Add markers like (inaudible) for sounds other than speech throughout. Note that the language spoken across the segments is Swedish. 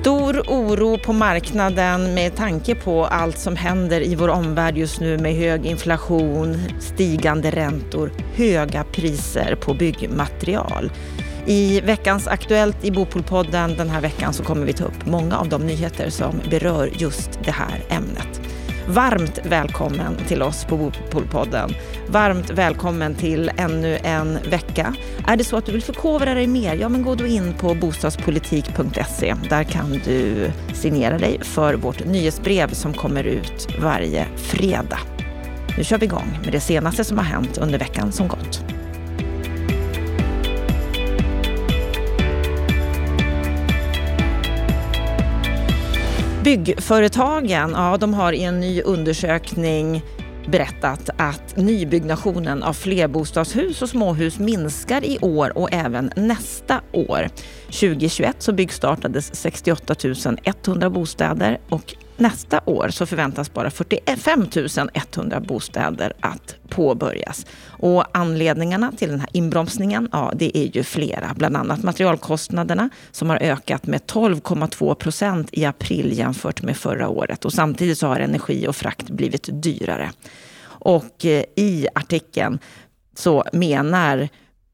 Stor oro på marknaden med tanke på allt som händer i vår omvärld just nu med hög inflation, stigande räntor, höga priser på byggmaterial. I veckans Aktuellt i Bopolpodden den här veckan så kommer vi ta upp många av de nyheter som berör just det här ämnet. Varmt välkommen till oss på Bopolpodden. Varmt välkommen till ännu en vecka. Är det så att du vill förkovra dig mer, ja men gå då in på bostadspolitik.se. Där kan du signera dig för vårt nyhetsbrev som kommer ut varje fredag. Nu kör vi igång med det senaste som har hänt under veckan som gått. Byggföretagen, ja, de har i en ny undersökning berättat att nybyggnationen av flerbostadshus och småhus minskar i år och även nästa år. 2021 så byggstartades 68 100 bostäder och nästa år så förväntas bara 45 100 bostäder att påbörjas. Och anledningarna till den här inbromsningen, ja det är ju flera. Bland annat materialkostnaderna som har ökat med 12,2 procent i april jämfört med förra året. Och samtidigt så har energi och frakt blivit dyrare. Och eh, i artikeln så menar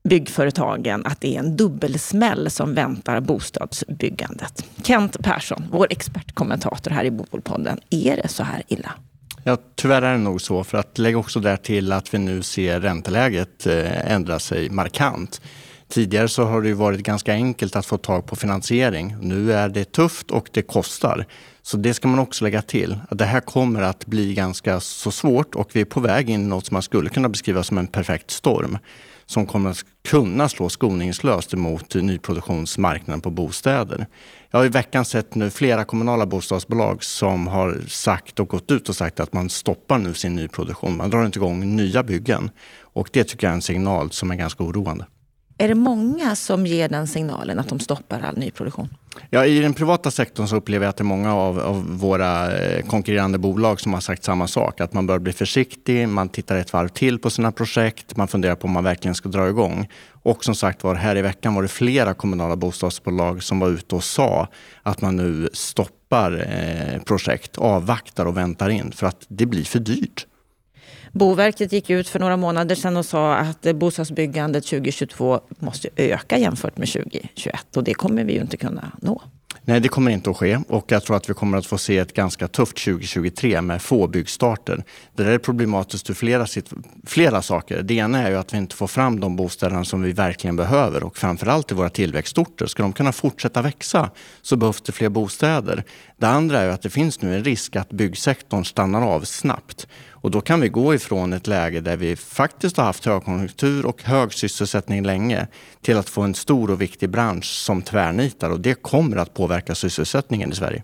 byggföretagen att det är en dubbelsmäll som väntar bostadsbyggandet. Kent Persson, vår expertkommentator här i Bopolpodden. Är det så här illa? Ja, tyvärr är det nog så. För att lägga också där till att vi nu ser ränteläget eh, ändra sig markant. Tidigare så har det varit ganska enkelt att få tag på finansiering. Nu är det tufft och det kostar. Så det ska man också lägga till. Att det här kommer att bli ganska så svårt och vi är på väg in i något som man skulle kunna beskriva som en perfekt storm som kommer att kunna slå skoningslöst emot nyproduktionsmarknaden på bostäder. Jag har i veckan sett nu flera kommunala bostadsbolag som har sagt och gått ut och sagt att man stoppar nu sin nyproduktion. Man drar inte igång nya byggen. Och det tycker jag är en signal som är ganska oroande. Är det många som ger den signalen att de stoppar all nyproduktion? Ja, I den privata sektorn så upplever jag att det är många av, av, våra eh, konkurrerande bolag som har sagt samma sak. Att man bör bli försiktig, man tittar ett varv till på sina projekt, man funderar på om man verkligen ska dra igång. Och som sagt var, här i veckan var det flera kommunala bostadsbolag som var ute och sa att man nu stoppar eh, projekt, avvaktar och väntar in för att det blir för dyrt. Boverket gick ut för några månader sedan och sa att bostadsbyggandet 2022 måste öka jämfört med 2021 och det kommer vi ju inte kunna nå. Nej, det kommer inte att ske och jag tror att vi kommer att få se ett ganska tufft 2023 med få byggstarter. Det där är problematiskt ur flera, flera saker. Det ena är ju att vi inte får fram de bostäder som vi verkligen behöver och framförallt i våra tillväxtorter. Ska de kunna fortsätta växa så behövs det fler bostäder. Det andra är att det finns nu en risk att byggsektorn stannar av snabbt och då kan vi gå ifrån ett läge där vi faktiskt har haft högkonjunktur och hög sysselsättning länge till att få en stor och viktig bransch som tvärnitar och det kommer att påverka sysselsättningen i Sverige.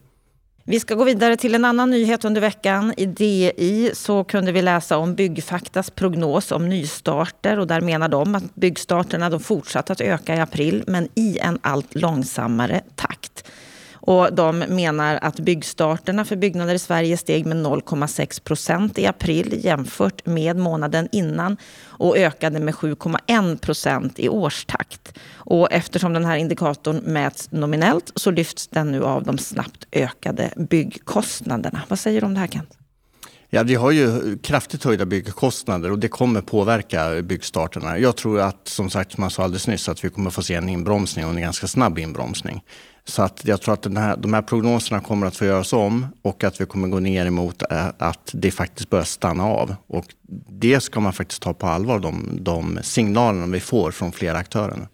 Vi ska gå vidare till en annan nyhet under veckan. I DI så kunde vi läsa om Byggfaktas prognos om nystarter och där menar de att byggstarterna de fortsatt att öka i april men i en allt långsammare takt. Och de menar att byggstarterna för byggnader i Sverige steg med 0,6 procent i april jämfört med månaden innan och ökade med 7,1 procent i årstakt. Och eftersom den här indikatorn mäts nominellt så lyfts den nu av de snabbt ökade byggkostnaderna. Vad säger du om det här Kent? Ja, vi har ju kraftigt höjda byggkostnader och det kommer påverka byggstarterna. Jag tror att, som sagt, som jag sa alldeles nyss, att vi kommer få se en inbromsning och en ganska snabb inbromsning. Så att jag tror att här, de här prognoserna kommer att få göras om och att vi kommer gå ner emot eh, att det faktiskt börjar stanna av. Och det ska man faktiskt ta på allvar, de, de signalerna vi får från flera aktörer.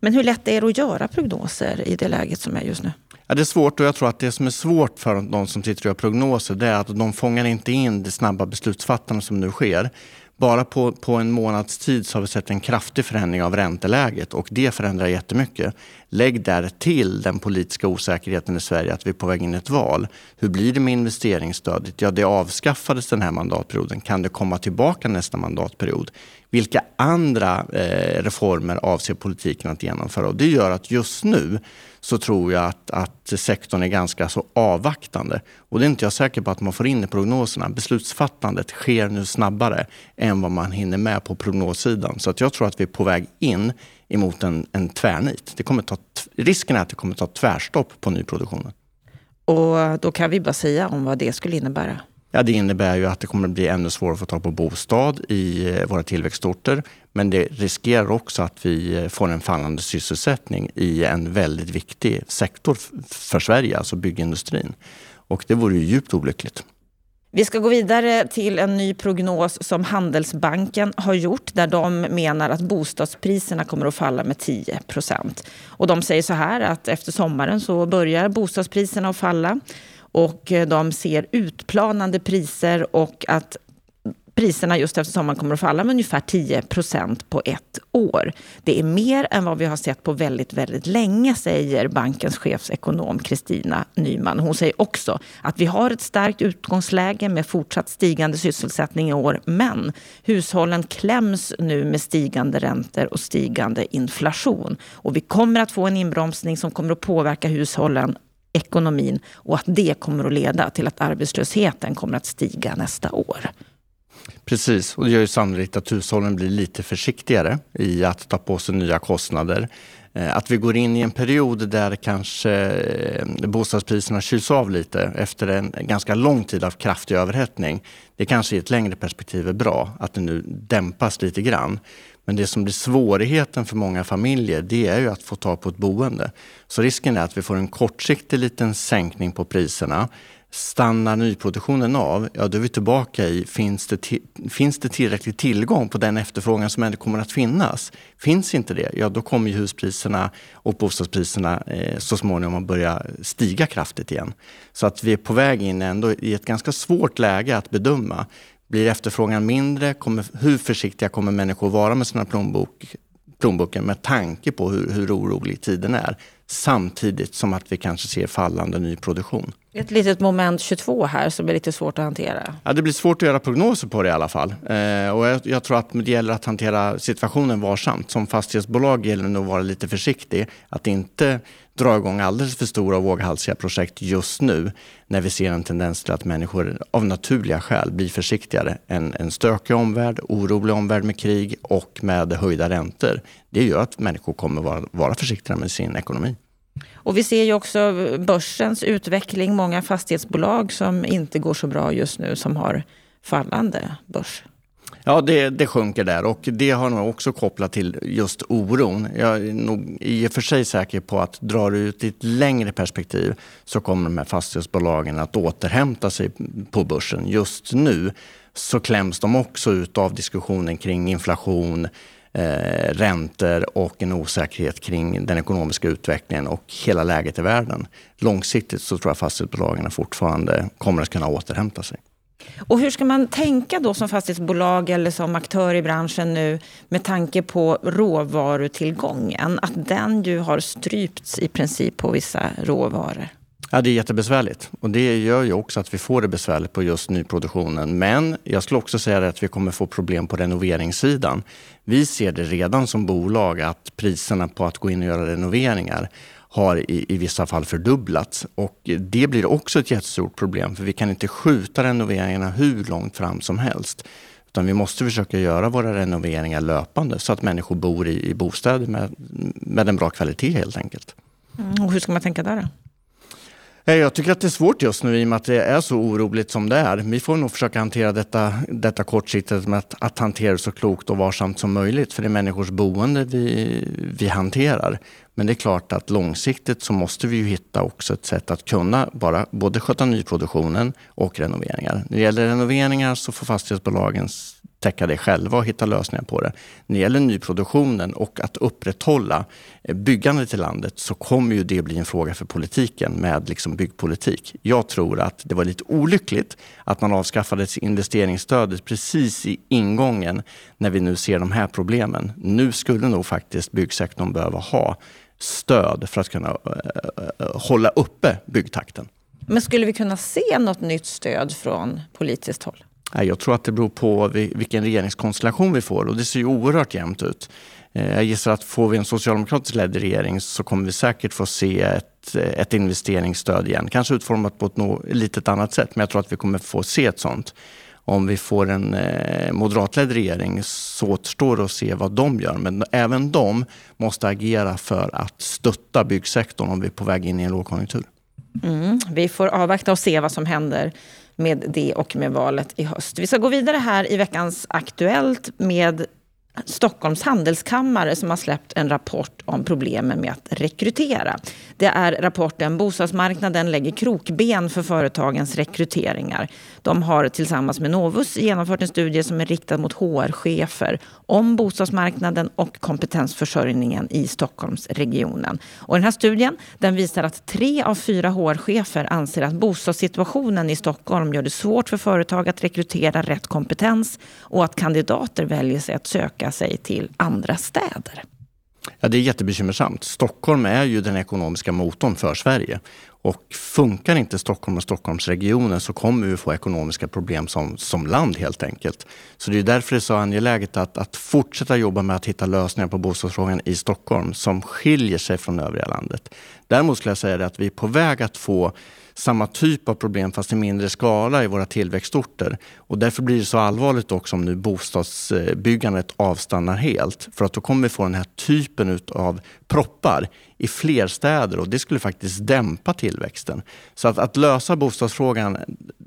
Men hur lätt är det att göra prognoser i det läget som är just nu? Ja, det är svårt och jag tror att det som är svårt för de som sitter och gör prognoser det är att de fångar inte in det snabba beslutsfattande som nu sker. Bara på, på en månads tid så har vi sett en kraftig förändring av ränteläget och det förändrar jättemycket. Lägg där till den politiska osäkerheten i Sverige att vi är på väg in i ett val. Hur blir det med investeringsstödet? Ja, det avskaffades den här mandatperioden. Kan det komma tillbaka nästa mandatperiod? Vilka andra eh, reformer avser politiken att genomföra? Och det gör att just nu så tror jag att, att sektorn är ganska så avvaktande. Och det är inte jag säker på att man får in i prognoserna. Beslutsfattandet sker nu snabbare än vad man hinner med på prognossidan. Så att jag tror att vi är på väg in emot en, en tvärnit. Det kommer ta, risken är att det kommer ta tvärstopp på nyproduktionen. Och då kan vi bara säga om vad det skulle innebära. Ja, det innebär ju att det kommer bli ännu svårare att få tag på bostad i eh, våra tillväxtorter. Men det riskerar också att vi eh, får en fallande sysselsättning i en väldigt viktig sektor för Sverige, alltså byggindustrin. Och det vore ju djupt olyckligt. Vi ska gå vidare till en ny prognos som Handelsbanken har gjort där de menar att bostadspriserna kommer att falla med 10 procent. Och de säger så här att efter sommaren så börjar bostadspriserna att falla och eh, de ser utplanande priser och att priserna just efter sommaren kommer att falla med ungefär 10 procent på ett år. Det är mer än vad vi har sett på väldigt, väldigt länge, säger bankens chefsekonom Kristina Nyman. Hon säger också att vi har ett starkt utgångsläge med fortsatt stigande sysselsättning i år, men hushållen kläms nu med stigande räntor och stigande inflation. Och vi kommer att få en inbromsning som kommer att påverka hushållen ekonomin och att det kommer att leda till att arbetslösheten kommer att stiga nästa år. Precis, och det gör ju sannolikt att hushållen blir lite försiktigare i att ta på sig nya kostnader. Eh, att vi går in i en period där kanske eh, bostadspriserna kyls av lite efter en ganska lång tid av kraftig överhettning. Det kanske i ett längre perspektiv är bra att det nu dämpas lite grann. Men det som blir svårigheten för många familjer det är ju att få tag på ett boende. Så risken är att vi får en kortsiktig liten sänkning på priserna Stannar nyproduktionen av, ja då är vi tillbaka i, finns det, finns det tillräcklig tillgång på den efterfrågan som ändå kommer att finnas? Finns inte det, ja då kommer ju huspriserna och bostadspriserna eh, så småningom att börja stiga kraftigt igen. Så att vi är på väg in ändå i ett ganska svårt läge att bedöma. Blir efterfrågan mindre? Kommer, hur försiktiga kommer människor vara med sina plånbok, plånboken med tanke på hur, hur orolig tiden är? Samtidigt som att vi kanske ser fallande nyproduktion. Ett litet moment 22 här som är lite svårt att hantera. Ja, det blir svårt att göra prognoser på det i alla fall. Eh, och jag, jag, tror att det gäller att hantera situationen varsamt. Som fastighetsbolag gäller det nog att vara lite försiktig. Att inte dra igång alldeles för stora och våghalsiga projekt just nu när vi ser en tendens till att människor av naturliga skäl blir försiktigare. En, en stökig omvärld, orolig omvärld med krig och med höjda räntor. Det gör att människor kommer vara, vara försiktigare med sin ekonomi. Och vi ser ju också börsens utveckling. Många fastighetsbolag som inte går så bra just nu som har fallande börs. Ja, det, det sjunker där och det har nog också kopplat till just oron. Jag är nog i och för sig säker på att drar du ut i ett längre perspektiv så kommer de här fastighetsbolagen att återhämta sig på börsen. Just nu så kläms de också ut av diskussionen kring inflation, eh, räntor och en osäkerhet kring den ekonomiska utvecklingen och hela läget i världen. Långsiktigt så tror jag fastighetsbolagen fortfarande kommer att kunna återhämta sig. Och hur ska man tänka då som fastighetsbolag eller som aktör i branschen nu med tanke på råvarutillgången? Att den ju har strypts i princip på vissa råvaror. Ja, det är jättebesvärligt och det gör ju också att vi får det besvärligt på just nyproduktionen. Men jag skulle också säga att vi kommer få problem på renoveringssidan. Vi ser det redan som bolag att priserna på att gå in och göra renoveringar har i, i vissa fall fördubblats. Och det blir också ett jättestort problem för vi kan inte skjuta renoveringarna hur långt fram som helst. Utan vi måste försöka göra våra renoveringar löpande så att människor bor i, i bostäder med, med en bra kvalitet helt enkelt. Mm, och hur ska man tänka där då? Eh, jag tycker att det är svårt just nu i och med att det är så oroligt som det är. Vi får nog försöka hantera detta, detta kortsiktigt med att, att hantera det så klokt och varsamt som möjligt. För det är människors boende vi, vi hanterar. Men det är klart att långsiktigt så måste vi ju hitta också ett sätt att kunna bara både sköta nyproduktionen och renoveringar. När det gäller renoveringar så får fastighetsbolagen täcka det själva och hitta lösningar på det. När det gäller nyproduktionen och att upprätthålla eh, byggandet i landet så kommer ju det bli en fråga för politiken med liksom byggpolitik. Jag tror att det var lite olyckligt att man avskaffade investeringsstödet precis i ingången när vi nu ser de här problemen. Nu skulle nog faktiskt byggsektorn behöva ha stöd för att kunna eh, eh, hålla uppe byggtakten. Men skulle vi kunna se något nytt stöd från politiskt håll? Jag tror att det beror på vilken regeringskonstellation vi får och det ser ju oerhört jämnt ut. Eh, jag gissar att får vi en socialdemokratiskt ledd regering så kommer vi säkert få se ett, ett investeringsstöd igen. Kanske utformat på ett no, litet annat sätt, men jag tror att vi kommer få se ett sånt. Om vi får en eh, moderatledd regering så återstår det att se vad de gör. Men även de måste agera för att stötta byggsektorn om vi är på väg in i en lågkonjunktur. Mm, vi får avvakta och se vad som händer med det och med valet i höst. Vi ska gå vidare här i veckans Aktuellt med Stockholms handelskammare som har släppt en rapport om problemen med att rekrytera. Det är rapporten Bostadsmarknaden lägger krokben för företagens rekryteringar. De har tillsammans med Novus genomfört en studie som är riktad mot HR-chefer om bostadsmarknaden och kompetensförsörjningen i Stockholmsregionen. Och den här studien den visar att tre av fyra HR-chefer anser att bostadssituationen i Stockholm gör det svårt för företag att rekrytera rätt kompetens och att kandidater väljer sig att söka sig till andra städer. Ja, det är jättebekymmersamt. Stockholm är ju den ekonomiska motorn för Sverige. Och funkar inte Stockholm och Stockholmsregionen så kommer vi få ekonomiska problem som, som land helt enkelt. Så det är därför det är så angeläget att, att fortsätta jobba med att hitta lösningar på bostadsfrågan i Stockholm som skiljer sig från övriga landet. Däremot skulle jag säga att vi är på väg att få samma typ av problem fast i mindre skala i våra tillväxtorter. Och därför blir det så allvarligt också om nu bostadsbyggandet avstannar helt. För att då kommer vi få den här typen av proppar i fler städer och det skulle faktiskt dämpa tillväxten. Så att, att lösa bostadsfrågan,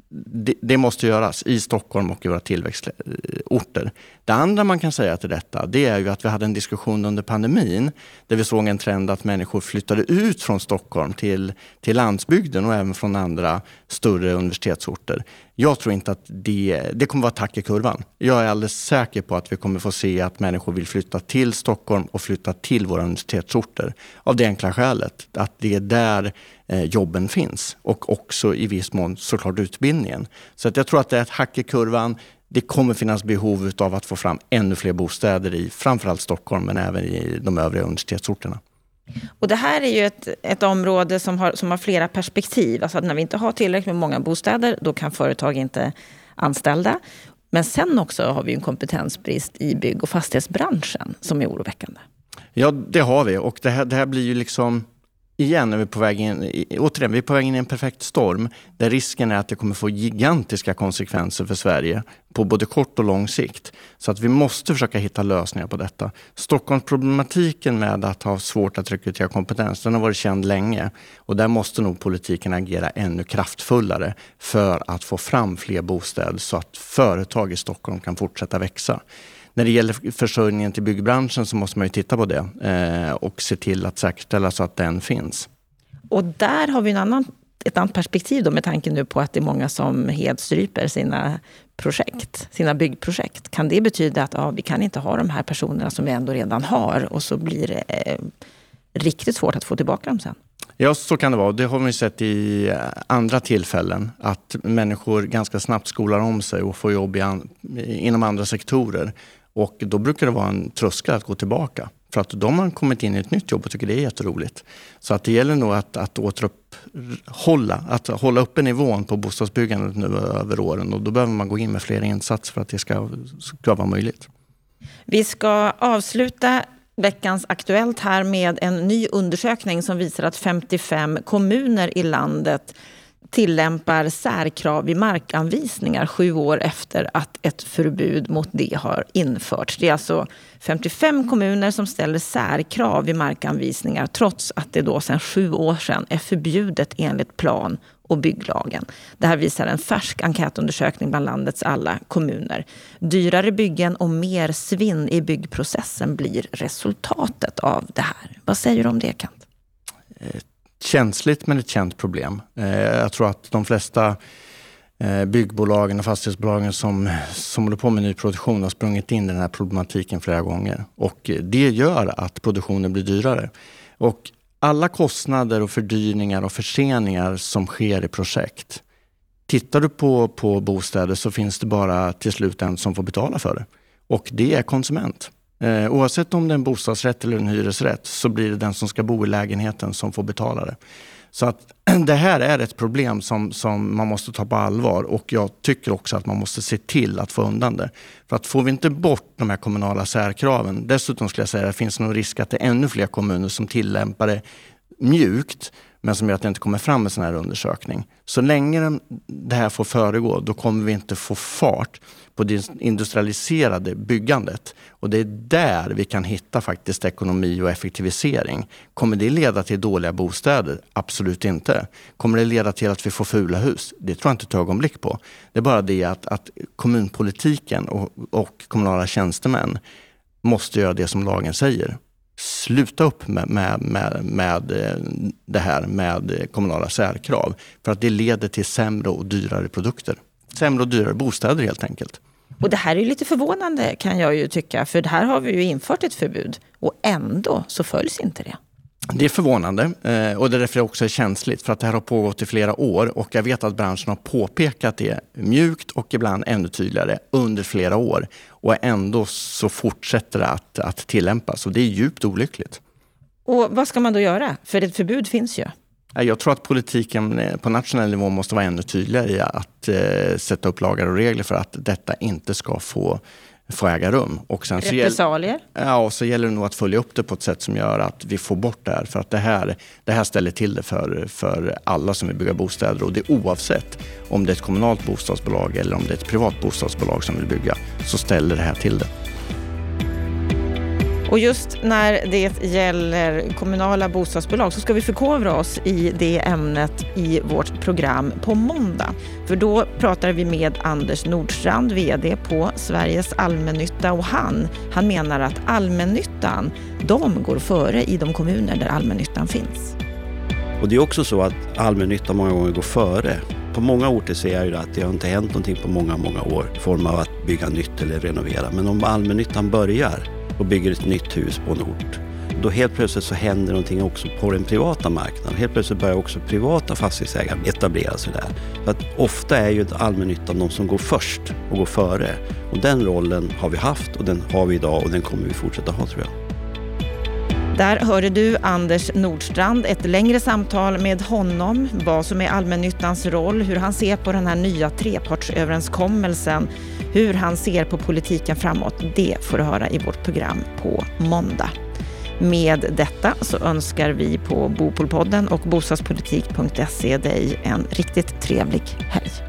det, det, måste göras i Stockholm och i våra tillväxtorter. Det andra man kan säga till detta, det är ju att vi hade en diskussion under pandemin där vi såg en trend att människor flyttade ut från Stockholm till, till landsbygden och även från andra större universitetsorter. Jag tror inte att det, det kommer vara tack i kurvan. Jag är alldeles säker på att vi kommer få se att människor vill flytta till Stockholm och flytta till våra universitetsorter. Av det enkla skälet att det är där eh, jobben finns och också i viss mån såklart utbildningen. Så att jag tror att det är ett hack i kurvan. Det kommer finnas behov av att få fram ännu fler bostäder i framförallt Stockholm men även i de övriga universitetsorterna. Och det här är ju ett, ett område som har, som har flera perspektiv. Alltså att när vi inte har tillräckligt med många bostäder, då kan företag inte anställa. Men sen också har vi en kompetensbrist i bygg och fastighetsbranschen som är oroväckande. Ja, det har vi. Och det här, det här blir ju liksom igen är vi på väg in, återigen, vi är på väg in i en perfekt storm där risken är att det kommer få gigantiska konsekvenser för Sverige på både kort och lång sikt. Så att vi måste försöka hitta lösningar på detta. Stockholmsproblematiken med att ha svårt att rekrytera kompetens, den har varit känd länge och där måste nog politiken agera ännu kraftfullare för att få fram fler bostäder så att företag i Stockholm kan fortsätta växa när det gäller försörjningen till byggbranschen så måste man ju titta på det eh, och se till att säkerställa så att den finns. Och där har vi en annan, ett annat perspektiv då med tanke nu på att det är många som helt stryper sina projekt, sina byggprojekt. Kan det betyda att ja, vi kan inte ha de här personerna som vi ändå redan har och så blir det eh, riktigt svårt att få tillbaka dem sen? Ja, så kan det vara. Det har vi sett i eh, andra tillfällen. Att människor ganska snabbt skolar om sig och får jobb an, inom andra sektorer. Och då brukar det vara en tröskel att gå tillbaka. För att de har kommit in i ett nytt jobb och tycker det är jätteroligt. Så att det gäller nog att, att återuppehålla, att hålla uppe nivån på bostadsbyggandet nu över åren. Och då behöver man gå in med fler insatser för att det ska, ska vara möjligt. Vi ska avsluta veckans Aktuellt här med en ny undersökning som visar att 55 kommuner i landet tillämpar särkrav i markanvisningar sju år efter att ett förbud mot det har införts. Det är alltså 55 kommuner som ställer särkrav i markanvisningar trots att det då sedan sju år sedan är förbjudet enligt plan och bygglagen. Det här visar en färsk enkätundersökning bland landets alla kommuner. Dyrare byggen och mer svinn i byggprocessen blir resultatet av det här. Vad säger du om det, Kent? Eh, Känsligt men ett känt problem. Eh, jag tror att de flesta eh, byggbolagen och fastighetsbolagen som, som håller på med nyproduktion har sprungit in i den här problematiken flera gånger. Och eh, det gör att produktionen blir dyrare. Och alla kostnader och fördyringar och förseningar som sker i projekt. Tittar du på, på bostäder så finns det bara till slut en som får betala för det. Och det är konsument. Eh, oavsett om det är en bostadsrätt eller en hyresrätt så blir det den som ska bo i lägenheten som får betala det. Så att (clears throat) det här är ett problem som, som man måste ta på allvar och jag tycker också att man måste se till att få undan det. För att får vi inte bort de här kommunala särkraven, dessutom skulle jag säga att det finns nog risk att det är ännu fler kommuner som tillämpar det mjukt men som gör att det inte kommer fram en sån här undersökning. Så länge det här får föregå, då kommer vi inte få fart på det industrialiserade byggandet. Och det är där vi kan hitta faktiskt ekonomi och effektivisering. Kommer det leda till dåliga bostäder? Absolut inte. Kommer det leda till att vi får fula hus? Det tror jag inte ett ögonblick på. Det är bara det att, att kommunpolitiken och, och kommunala tjänstemän måste göra det som lagen säger sluta upp med, med, med, med eh, det här med kommunala särkrav. För att det leder till sämre och dyrare produkter. Sämre och dyrare bostäder helt enkelt. Och det här är lite förvånande kan jag ju tycka, för här har vi ju infört ett förbud och ändå så följs inte det. Det är förvånande eh, och det är därför det också är känsligt för att det här har pågått i flera år och jag vet att branschen har påpekat det mjukt och ibland ännu tydligare under flera år och ändå så fortsätter det att, att tillämpas och det är djupt olyckligt. Och vad ska man då göra? För ett förbud finns ju. Jag tror att politiken eh, på nationell nivå måste vara ännu tydligare i att eh, sätta upp lagar och regler för att detta inte ska få få äga rum. Och sen Repressalier? Ja, och så gäller det nog att följa upp det på ett sätt som gör att vi får bort det här. För att det här, det här ställer till det för, för alla som vill bygga bostäder och det oavsett om det är ett kommunalt bostadsbolag eller om det är ett privat bostadsbolag som vill bygga så ställer det här till det. Och just när det gäller kommunala bostadsbolag så ska vi förkovra oss i det ämnet i vårt program på måndag. För då pratar vi med Anders Nordstrand, VD på Sveriges allmännytta och han, han menar att allmännyttan, de går före i de kommuner där allmännyttan finns. Och det är också så att allmännyttan många gånger går före. På många orter ser jag ju att det har inte hänt någonting på många, många år i form av att bygga nytt eller renovera. Men om allmännyttan börjar och bygger ett nytt hus på en ort. Då helt plötsligt så händer någonting också på den privata marknaden. Helt plötsligt börjar också privata fastighetsägare etablera sig där. För att ofta är ju allmännyttan de som går först och går före. Och den rollen har vi haft och den har vi idag och den kommer vi fortsätta ha tror jag. Där hörde du Anders Nordstrand, ett längre samtal med honom, vad som är allmännyttans roll, hur han ser på den här nya trepartsöverenskommelsen hur han ser på politiken framåt, det får du höra i vårt program på måndag. Med detta så önskar vi på Bopolpodden och bostadspolitik.se dig en riktigt trevlig helg.